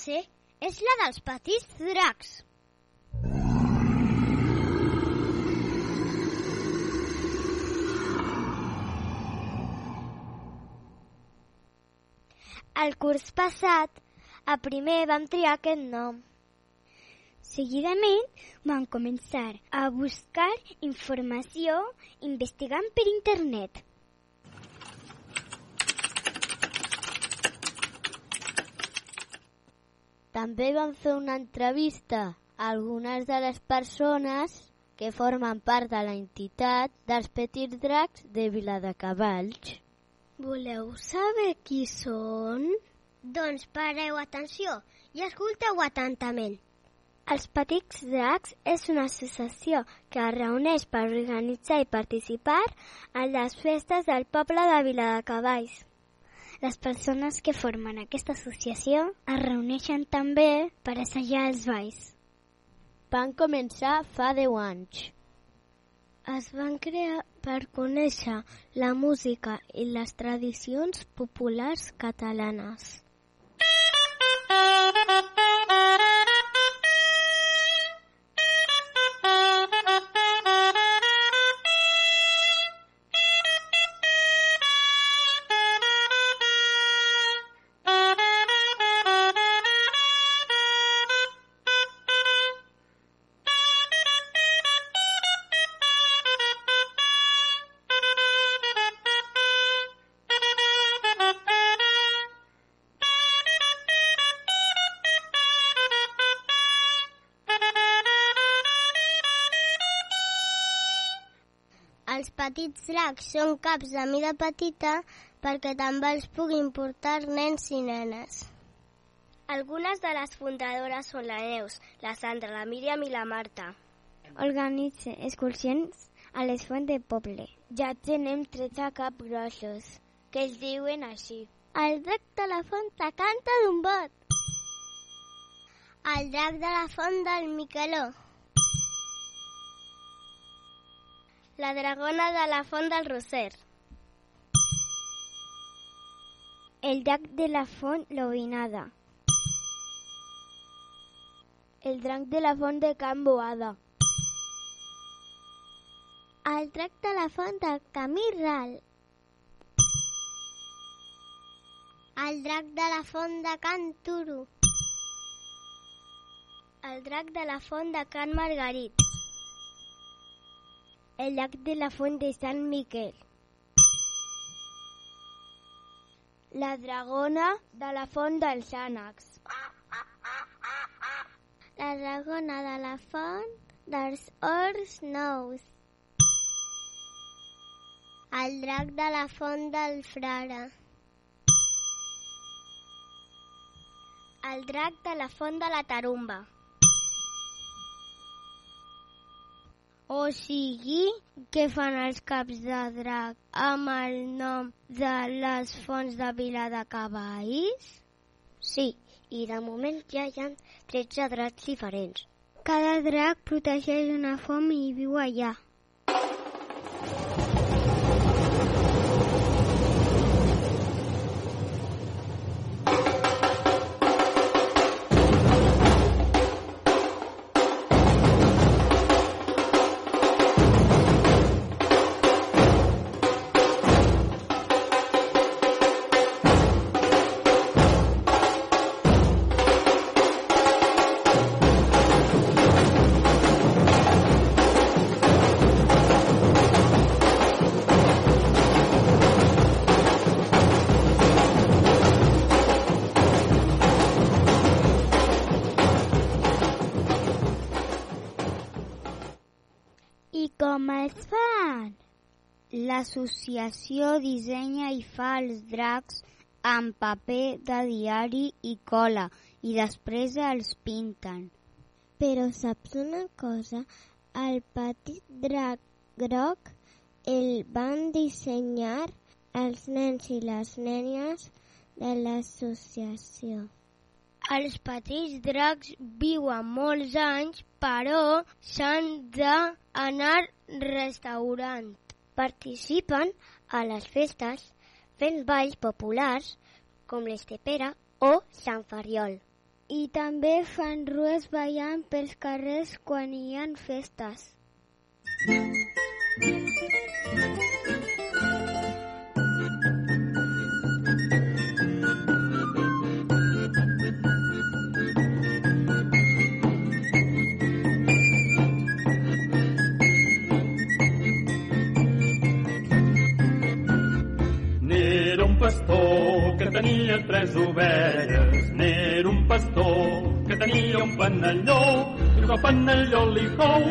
classe és la dels petits dracs. El curs passat, a primer vam triar aquest nom. Seguidament vam començar a buscar informació investigant per internet. També vam fer una entrevista a algunes de les persones que formen part de la entitat dels Petits Dracs de Viladecavalls. Voleu saber qui són? Doncs pareu atenció i escolteu atentament. Els Petits Dracs és una associació que es reuneix per organitzar i participar en les festes del poble de Viladecavalls. Les persones que formen aquesta associació es reuneixen també per assajar els balls. Van començar fa 10 anys. Es van crear per conèixer la música i les tradicions populars catalanes. Petits dracs són caps de mida petita perquè també els puguin portar nens i nenes. Algunes de les fundadores són la Neus, la Sandra, la Míriam i la Marta. Organitza excursions a les fonts de poble. Ja tenem 13 cap grossos, que es diuen així. El drac de la font canta d'un bot. El drac de la font del Miqueló. La dragona de la font del Roser. El drac de la font Lobinada. El drac de la font de Can Boada. El drac de la font del Camí Ral. El drac de la font de Can Turo. El drac de la font de Can Margarit. El llac de la font de Sant Miquel. La dragona de la font dels ànecs. La dragona de la font dels Horts Nous. El drac de la font del Frare. El drac de la font de la Tarumba. O sigui, què fan els caps de drac amb el nom de les fonts de Vila de Cavalls? Sí, i de moment ja hi ha 13 dracs diferents. Cada drac protegeix una font i viu allà. L'associació dissenya i fa els dracs amb paper de diari i cola i després els pinten. Però saps una cosa? El petit drac groc el van dissenyar els nens i les nenes de l'associació. Els petits dracs viuen molts anys, però s'han d'anar restaurant. Participen a les festes fent balls populars com les de Pere o Sant Ferriol. I també fan rues ballant pels carrers quan hi ha festes. N'era que tenia tres ovelles. N'era un pastor que tenia un panelló. I el panelló li cou,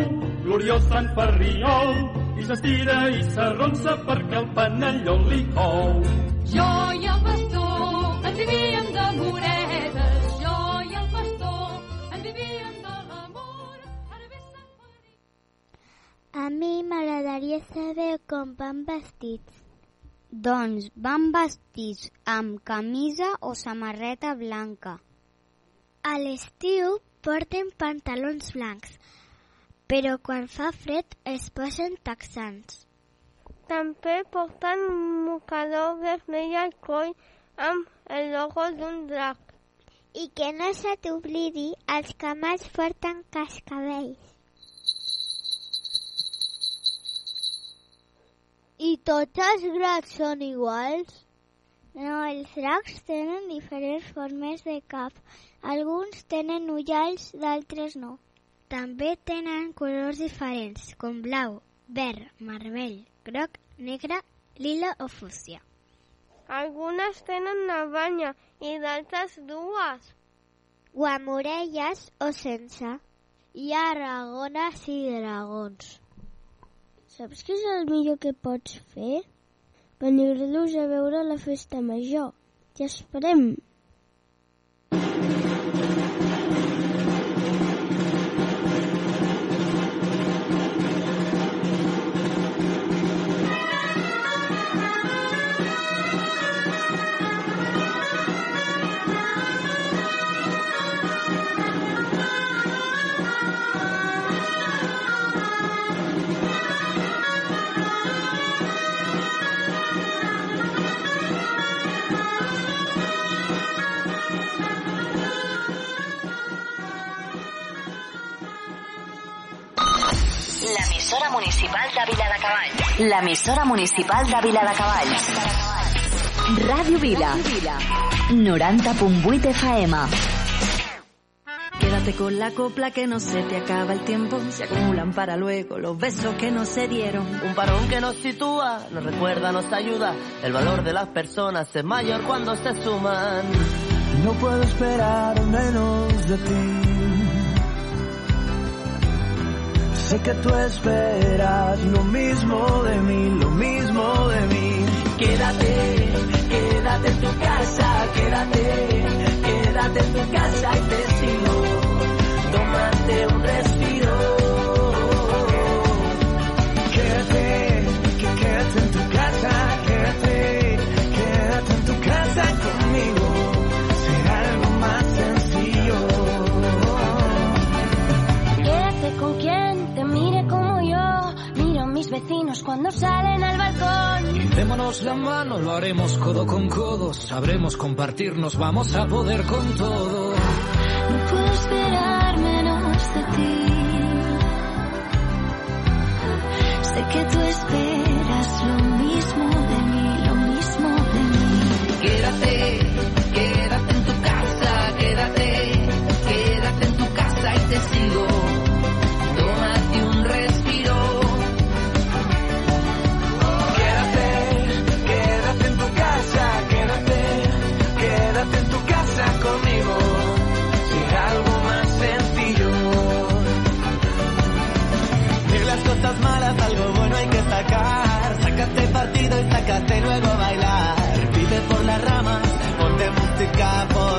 gloriós Sant Ferriol. I s'estira i s'arronsa perquè el panelló li cou. Jo i el pastor ens vivíem d'amoretes. Jo i el pastor ens vivíem de l'amor. A mi m'agradaria saber com van vestits. Doncs van vestits amb camisa o samarreta blanca. A l'estiu porten pantalons blancs, però quan fa fred es posen texans. També porten un mocador vermell al coll amb el logo d'un drac. I que no se t'oblidi, els camals porten cascabells. I tots els dracs són iguals? No, els dracs tenen diferents formes de cap. Alguns tenen ullals, d'altres no. També tenen colors diferents, com blau, verd, vermell, groc, negre, lila o fúcsia. Algunes tenen una banya i d'altres dues. O amb orelles o sense. Hi ha dragones i dragons. Saps què és el millor que pots fer? Venir-los a veure la festa major. Ja esperem. L'emissora municipal de Viladecavalls. L'emissora municipal de Viladecavalls. Ràdio Vila. 90.8 FM. Quédate con la copla que no se te acaba el tiempo. Se acumulan para luego los besos que no se dieron. Un parón que nos sitúa, nos recuerda, nos ayuda. El valor de las personas es mayor cuando se suman. No puedo esperar menos de ti. Sé que tú esperas lo mismo de mí, lo mismo de mí. Quédate, quédate en tu casa, quédate, quédate en tu casa y te Y démonos la mano, lo haremos codo con codo. Sabremos compartirnos, vamos a poder con todo. the guy, for.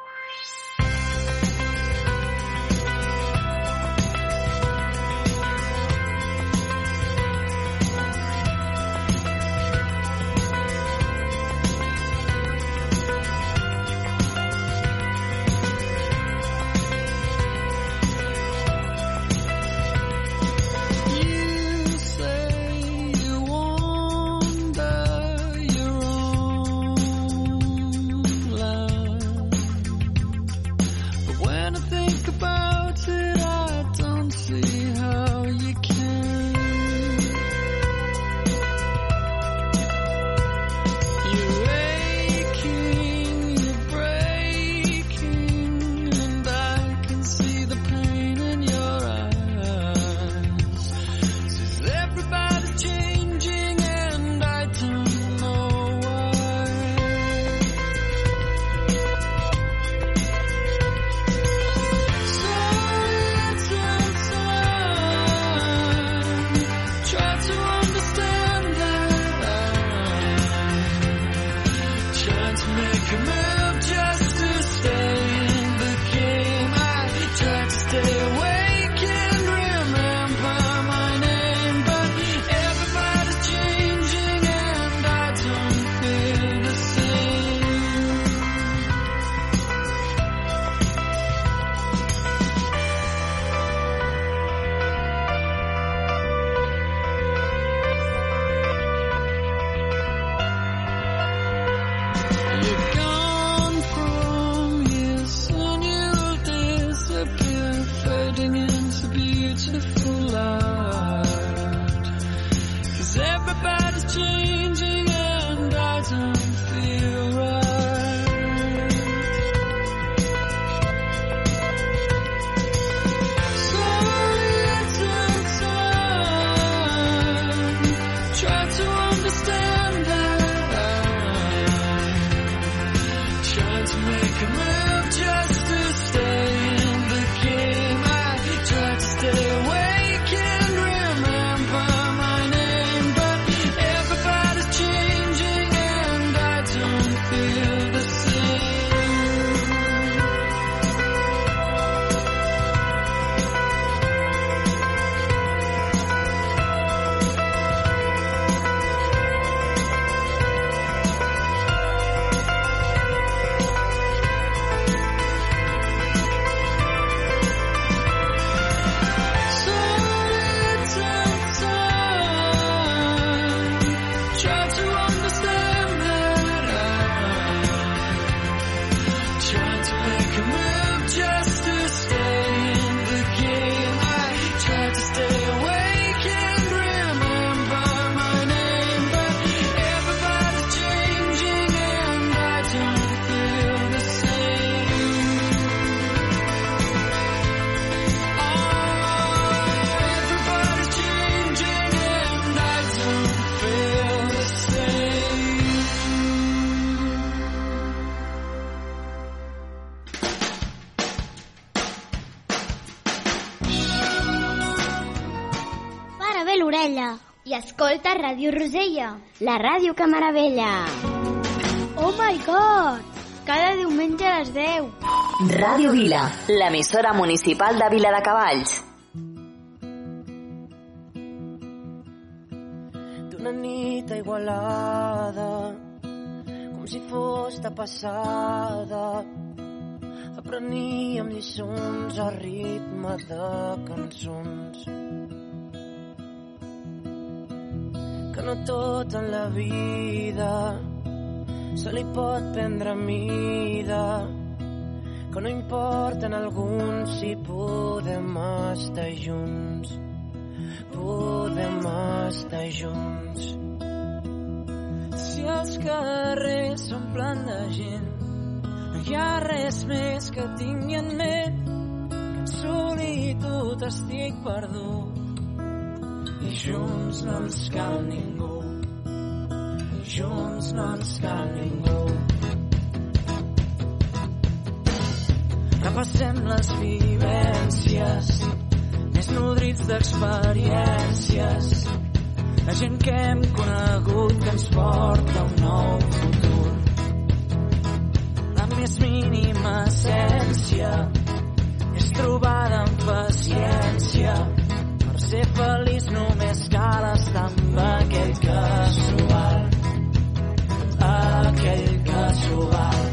Escolta Ràdio Rosella, la ràdio que meravella. Oh my god! Cada diumenge a les 10. Ràdio Vila, l'emissora municipal de Vila de Cavalls. d'una nit igualada com si fos de passada apreníem lliçons a ritme de cançons que no tot en la vida se li pot prendre mida que no importa en alguns si podem estar junts podem estar junts. Si els carrers s'omplen de gent, no hi ha res més que tingui en ment que en solitud estic perdut i junts no ens cal ningú. Junts no ens cal ningú. Repassem les vivències més nodrits d'experiències. La gent que hem conegut que ens porta un nou futur. Més mínima essència és trobada amb paciència. Ser feliç només cal estar amb aquell que val. Aquell que val.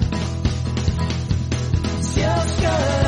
Si els carrers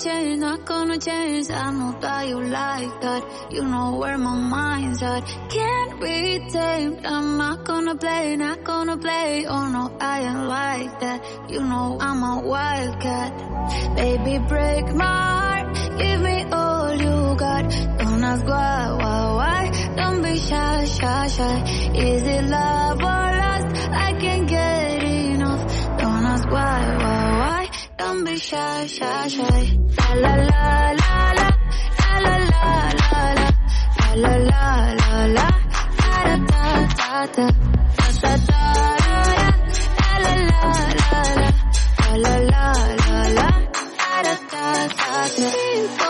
Gonna change, not gonna change. I know that you like that. You know where my mind's at. Can't be tamed. I'm not gonna play, not gonna play. Oh no, I ain't like that. You know I'm a wildcat. Baby, break my heart. Give me all you got. Don't ask why, why, why. Don't be shy, shy, shy. Is it love or lust? I can't get enough. Don't ask why. Shy, shy, shy. La la la la la. La la la la la. La la la la la. Da da da da. Da da da da. La la la la la. La la la la la. Da da da da.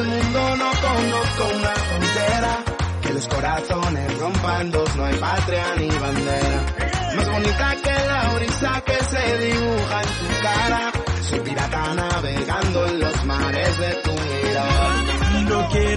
el mundo no conozco una frontera. Que los corazones rompan dos, no hay patria ni bandera. Más bonita que la brisa que se dibuja en tu cara. Soy pirata navegando en los mares de tu mirada. No quiero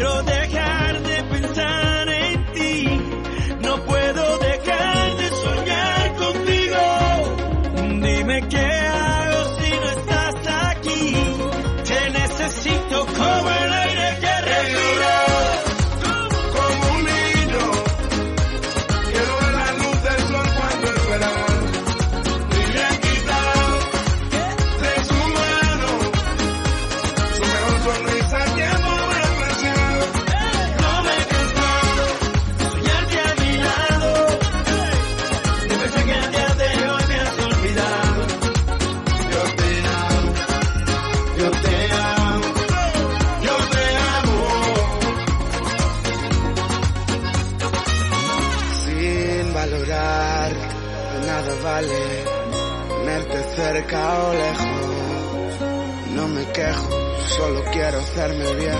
quiero hacerme bien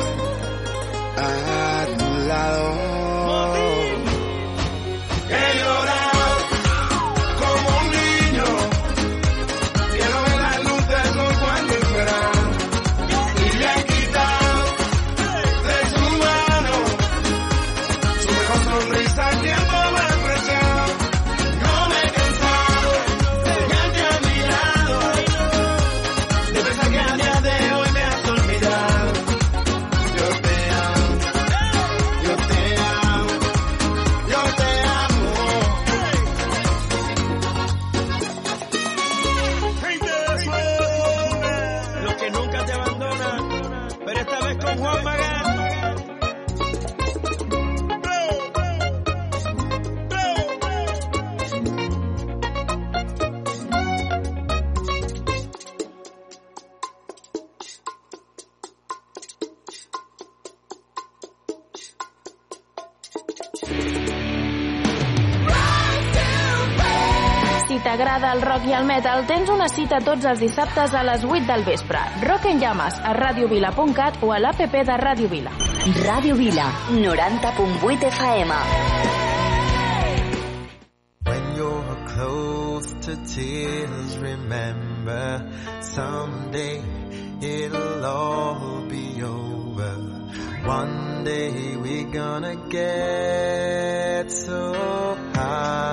a tu lado. t'agrada el rock i el metal, tens una cita tots els dissabtes a les 8 del vespre. Rock en llames a radiovila.cat o a l'APP de Radio Vila. Radio Vila, 90.8 FM. When you're close to tears, remember someday it'll all be over. One day we're gonna get so high.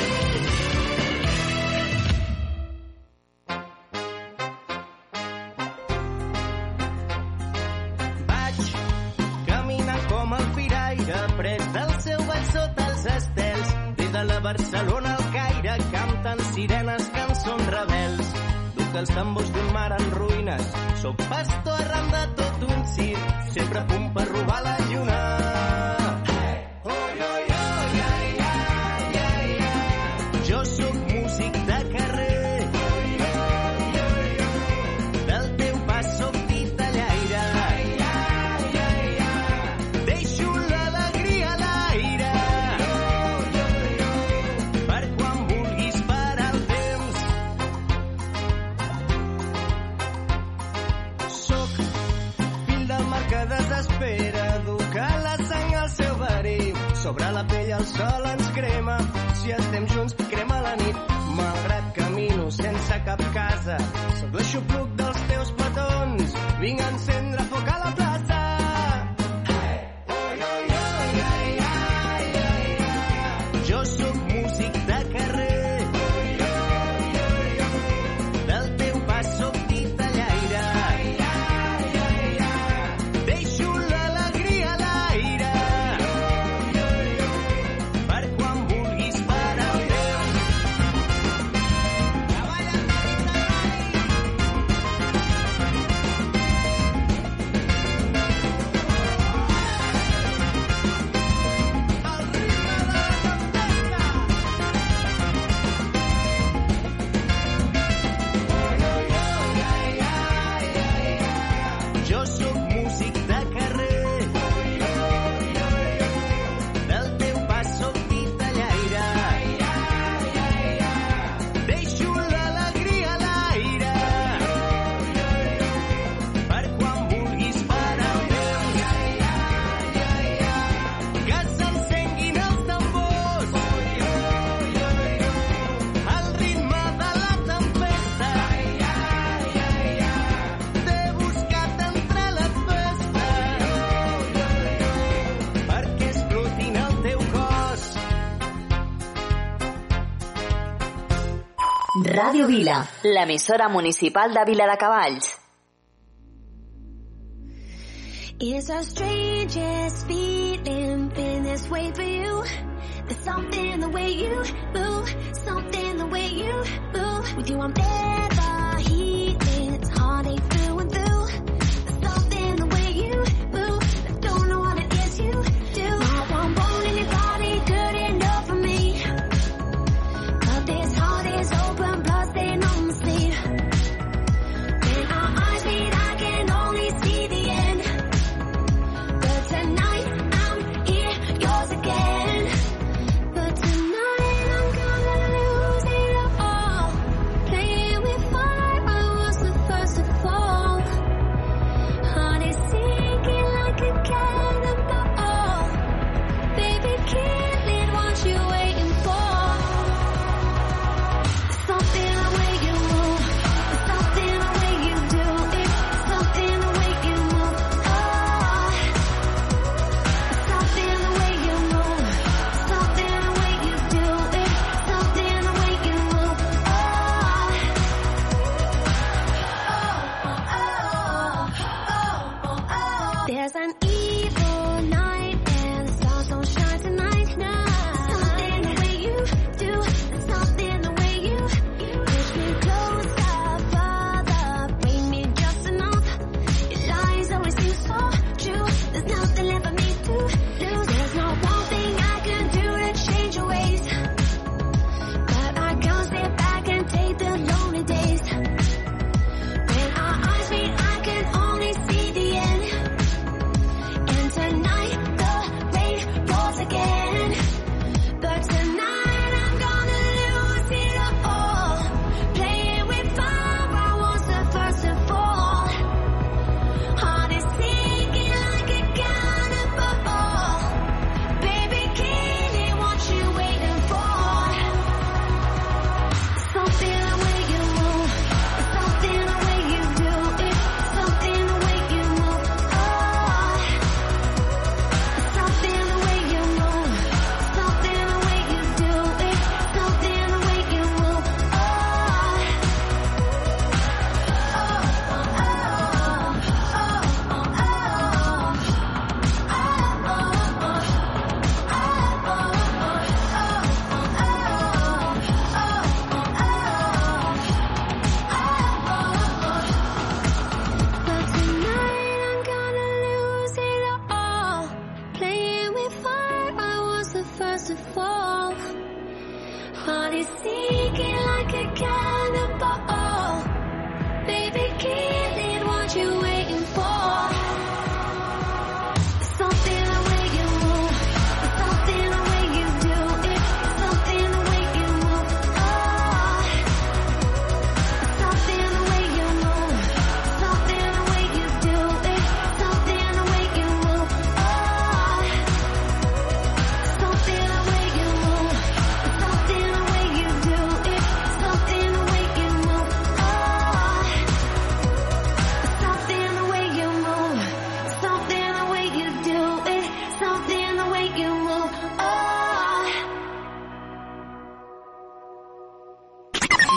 Radio Vila, l'emissora municipal de Vila de Cavalls. It's a strangest feeling, in this way for you. There's something the way you move, something the way you move. With you I'm better.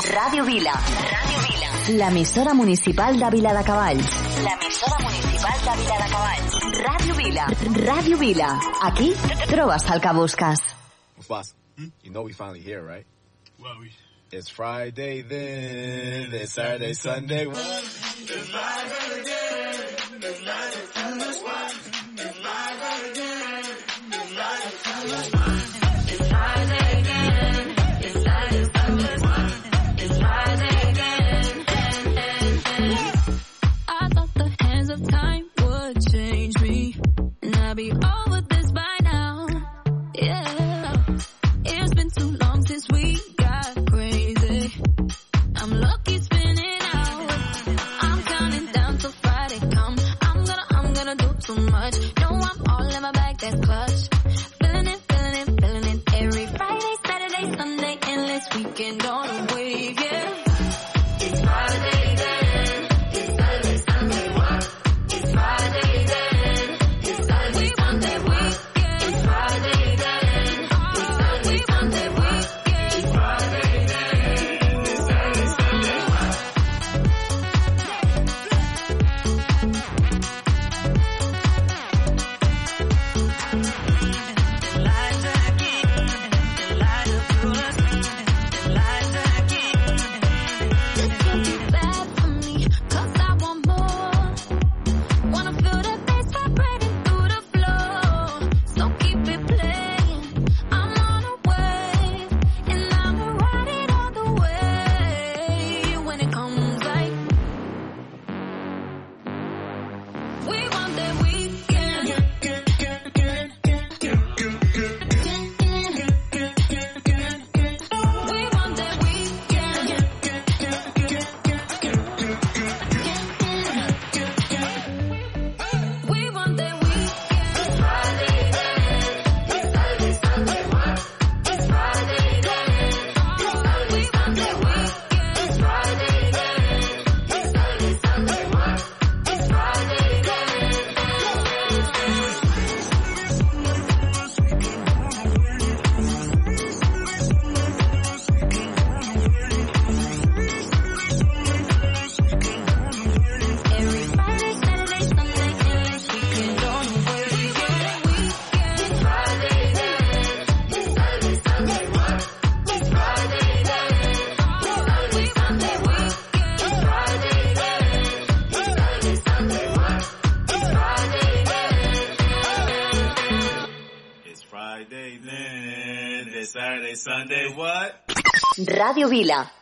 Radio Vila. Radio Vila. L'emissora municipal de Vila de Cavalls. L'emissora municipal de Vila de Cavalls. Radio Vila. Radio Vila. Aquí trobes el que pues you know we finally here, right? Well, we... It's Friday then, it's Saturday, Sunday. It's Vila.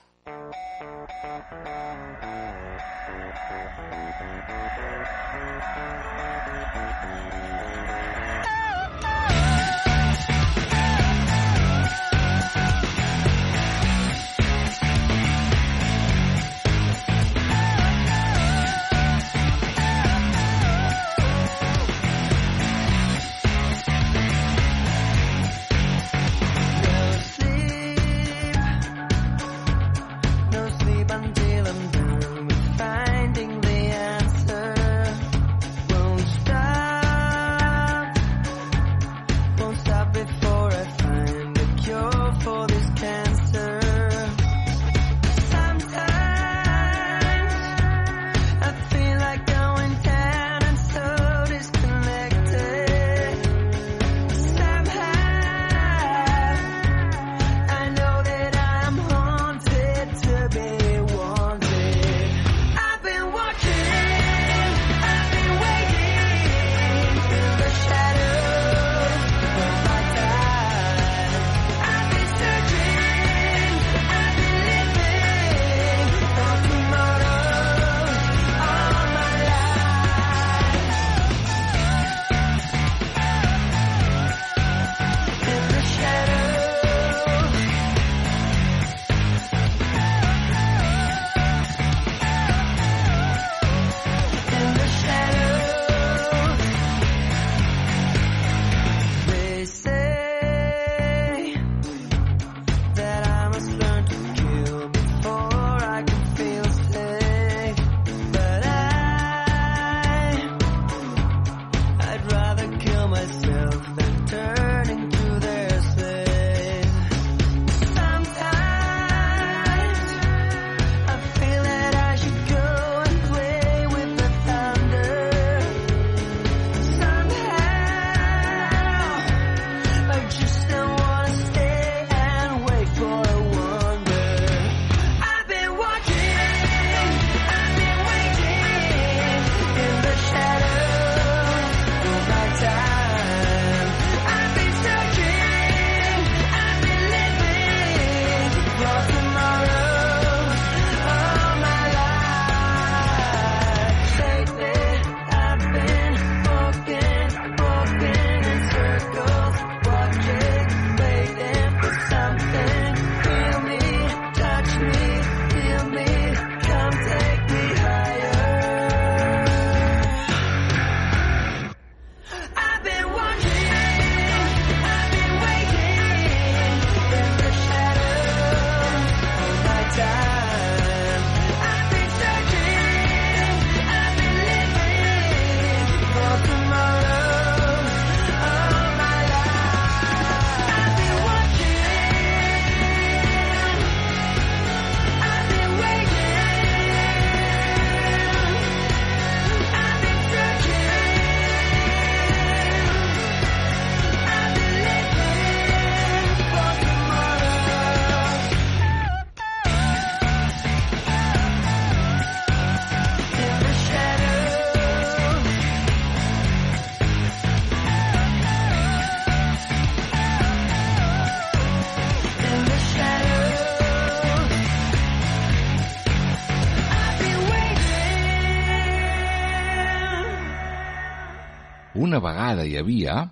Vegada hi havia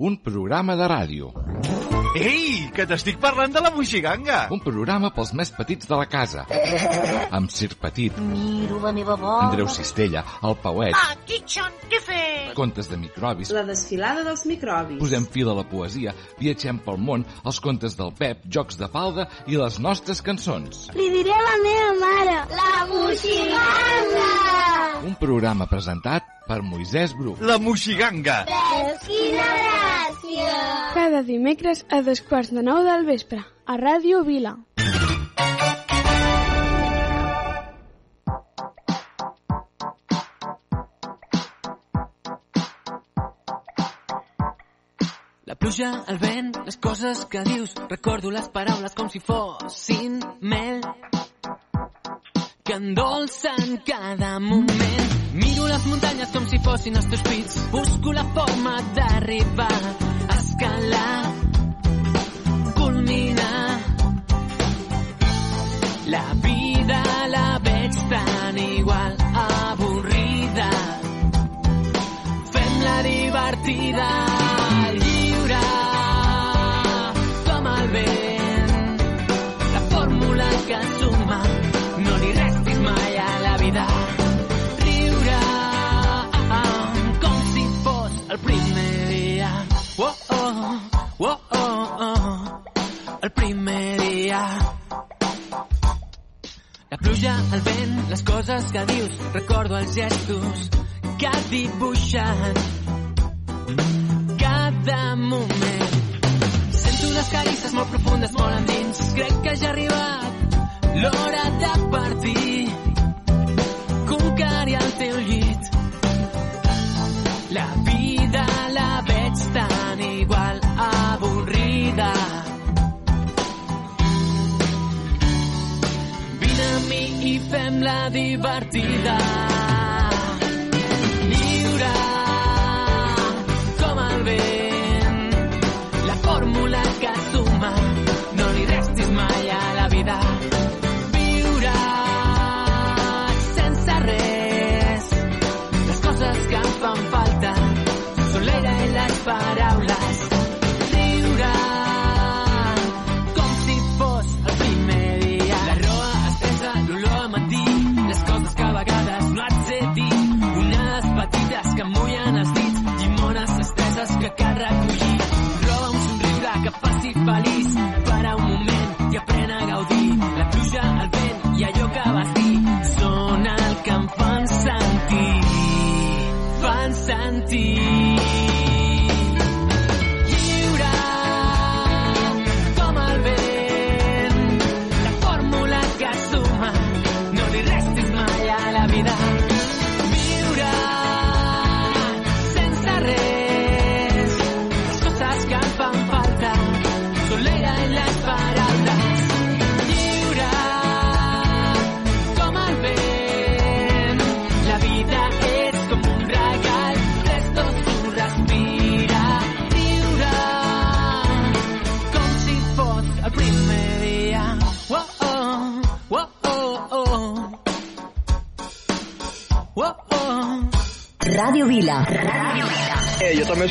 un programa de ràdio. Ei, que t'estic parlant de la Moixiganga! Un programa pels més petits de la casa. Amb Sir Petit, Miro la meva bola. Andreu Cistella, el Pauet, Xon, què? Contes de microbis, La desfilada dels microbis. posem fil a la poesia, viatgem pel món, els contes del Pep, jocs de falda i les nostres cançons. Li diré a la meva mare. La moixiganga! Un programa presentat per Moisès Bru. La Moixiganga! Quina gràcia! Cada dimecres a dos quarts de nou del vespre, a Ràdio Vila. pluja, el vent, les coses que dius. Recordo les paraules com si fossin mel que endolcen cada moment. Miro les muntanyes com si fossin els teus pits. Busco la forma d'arribar, escalar, culminar. La vida la veig tan igual, avorrida. Fem-la divertida. Recordo els gestos que dibuixen cada moment. Sento unes carisses molt profundes, molt endins. Crec que ja ha arribat divertida.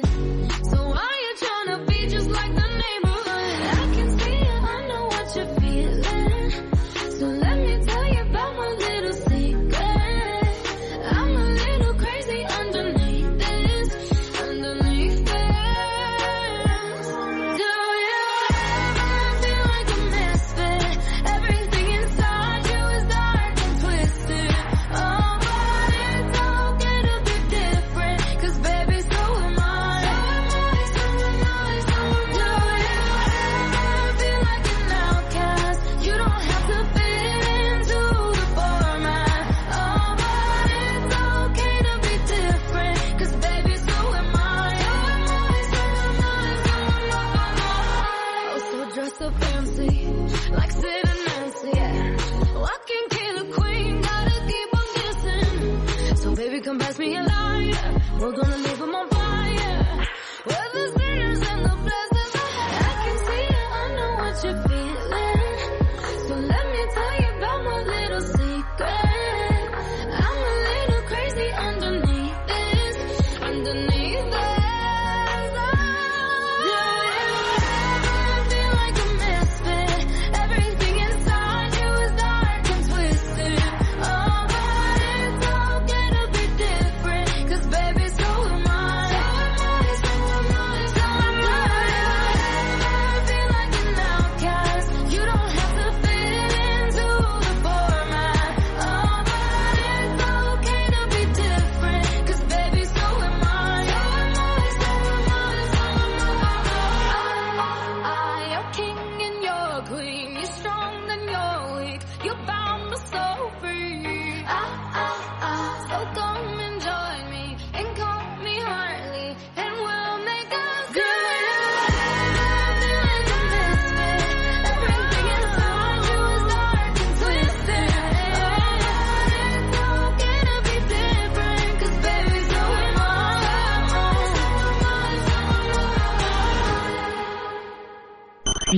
good. We're gonna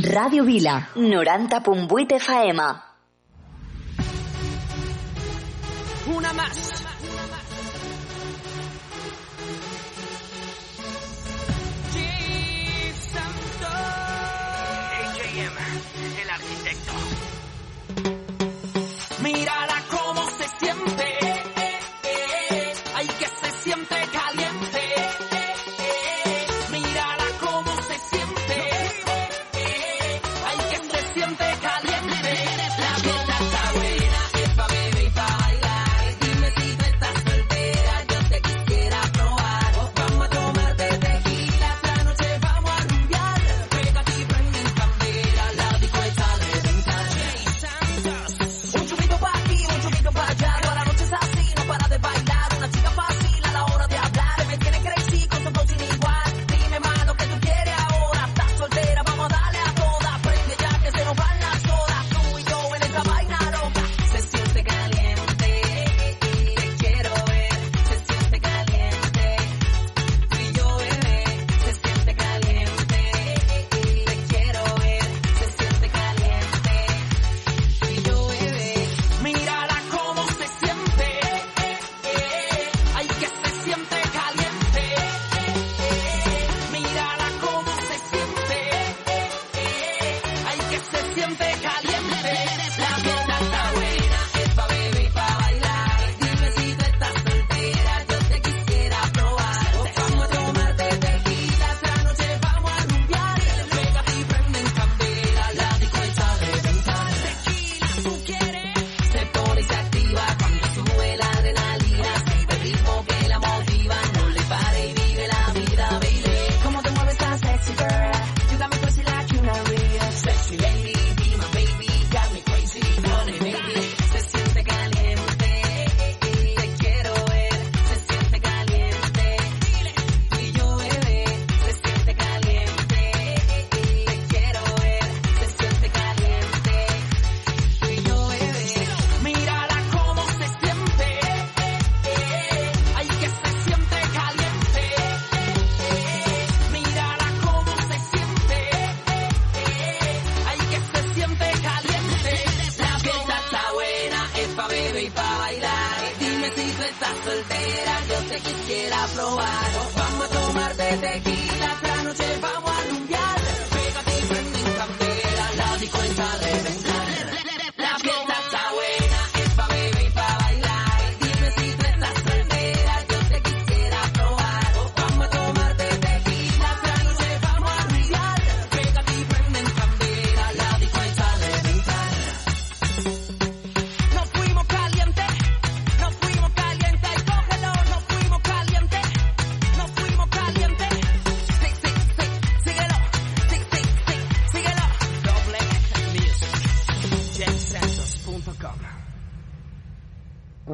Radio Vila, Noranta Pumbuite Faema. Una más.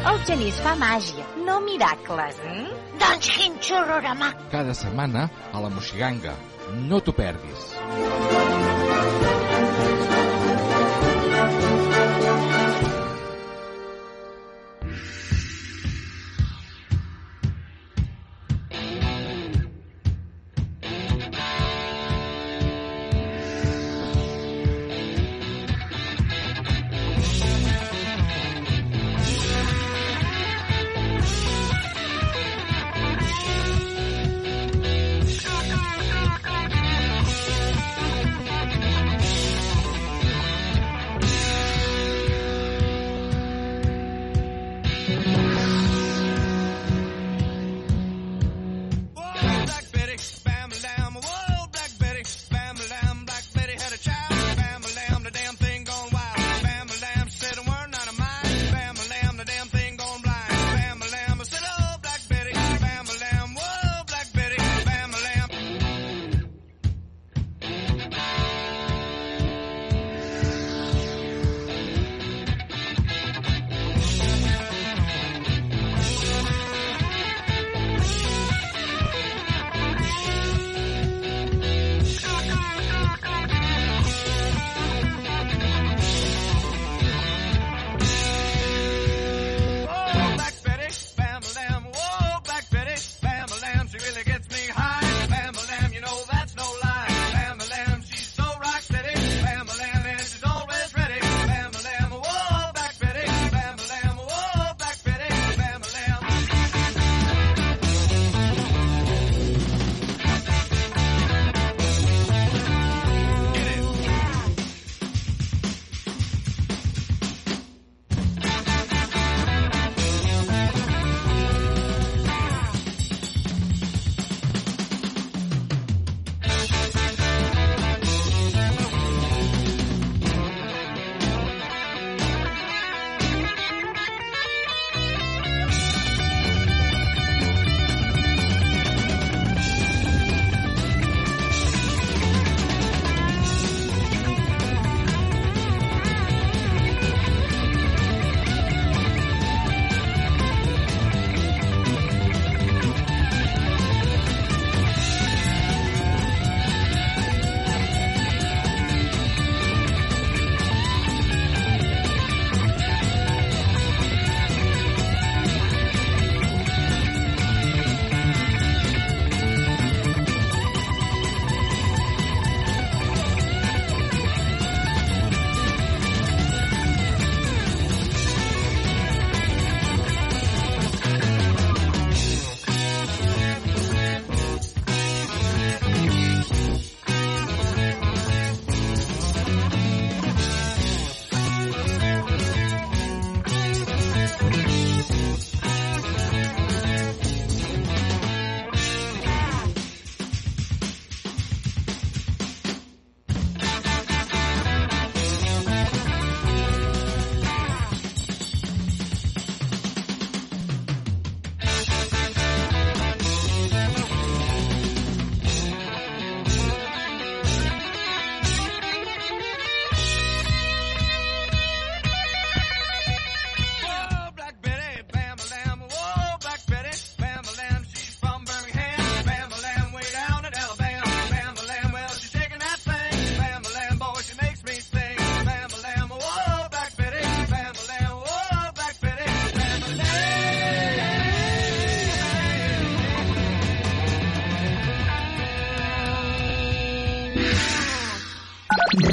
El Genís fa màgia, no miracles, eh? Doncs quin xorrorama! Cada setmana a la Moxiganga. No t'ho perdis.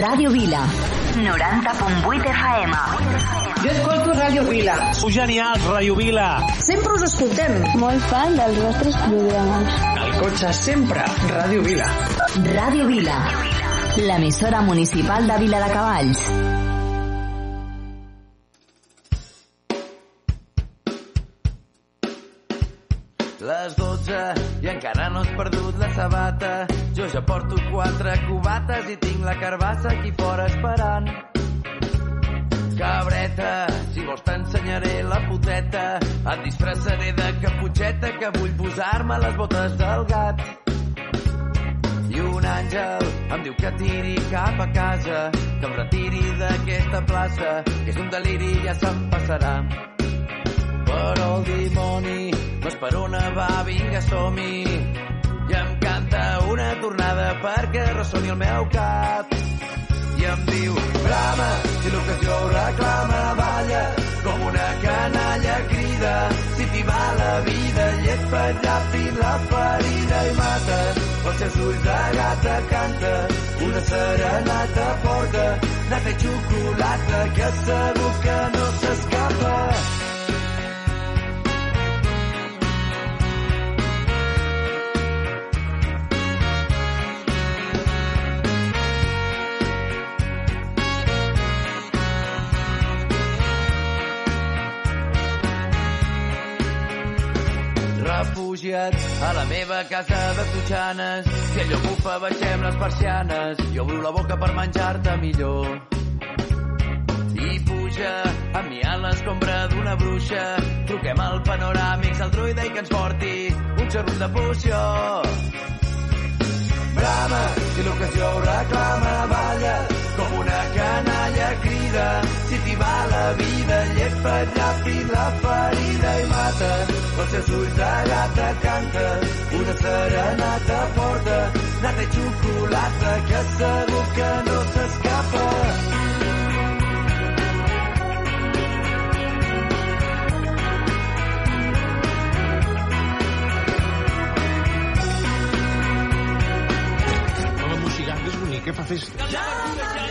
Ràdio Vila. 90.8 FM. Jo escolto Ràdio Vila. Sou genials, Ràdio Vila. Sempre us escoltem. Molt fan dels vostres programes. Al cotxe sempre, Ràdio Vila. Ràdio Vila. L'emissora municipal de Vila de Cavalls. Les 12 i encara no has perdut la sabata. Jo ja porto quatre cubates i tinc la carbassa aquí fora esperant. Cabreta, si vols t'ensenyaré la puteta. Et disfressaré de caputxeta que vull posar-me les botes del gat. I un àngel em diu que tiri cap a casa, que em retiri d'aquesta plaça, que és un deliri i ja se'm passarà. Però el dimoni no és per una va, vinga, som-hi. I em canta una tornada perquè ressoni el meu cap. I em diu, brama, si l'ocasió reclama, balla, com una canalla crida. Si t'hi va la vida, llet per ràpid la ferida i mata. Els seus ulls de gata canta, una serenata porta, nata i xocolata, que segur que no s'escapa. Refugiat a la meva casa de Totxanes. Si allò bufa, baixem les persianes. Jo obro la boca per menjar-te millor. I puja amb mi a l'escombra d'una bruixa. Truquem al panoràmics al druida i que ens porti un xarrut de poció. Brama, si l'ocasió reclama, balla, com una canalla crida. Si t'hi va la vida, llepa ràpid la ferida i mata. Els seus ulls de gata canta, una serenata porta, nata i xocolata, que segur que no s'escapa. Bonica, fa festa. La verdura i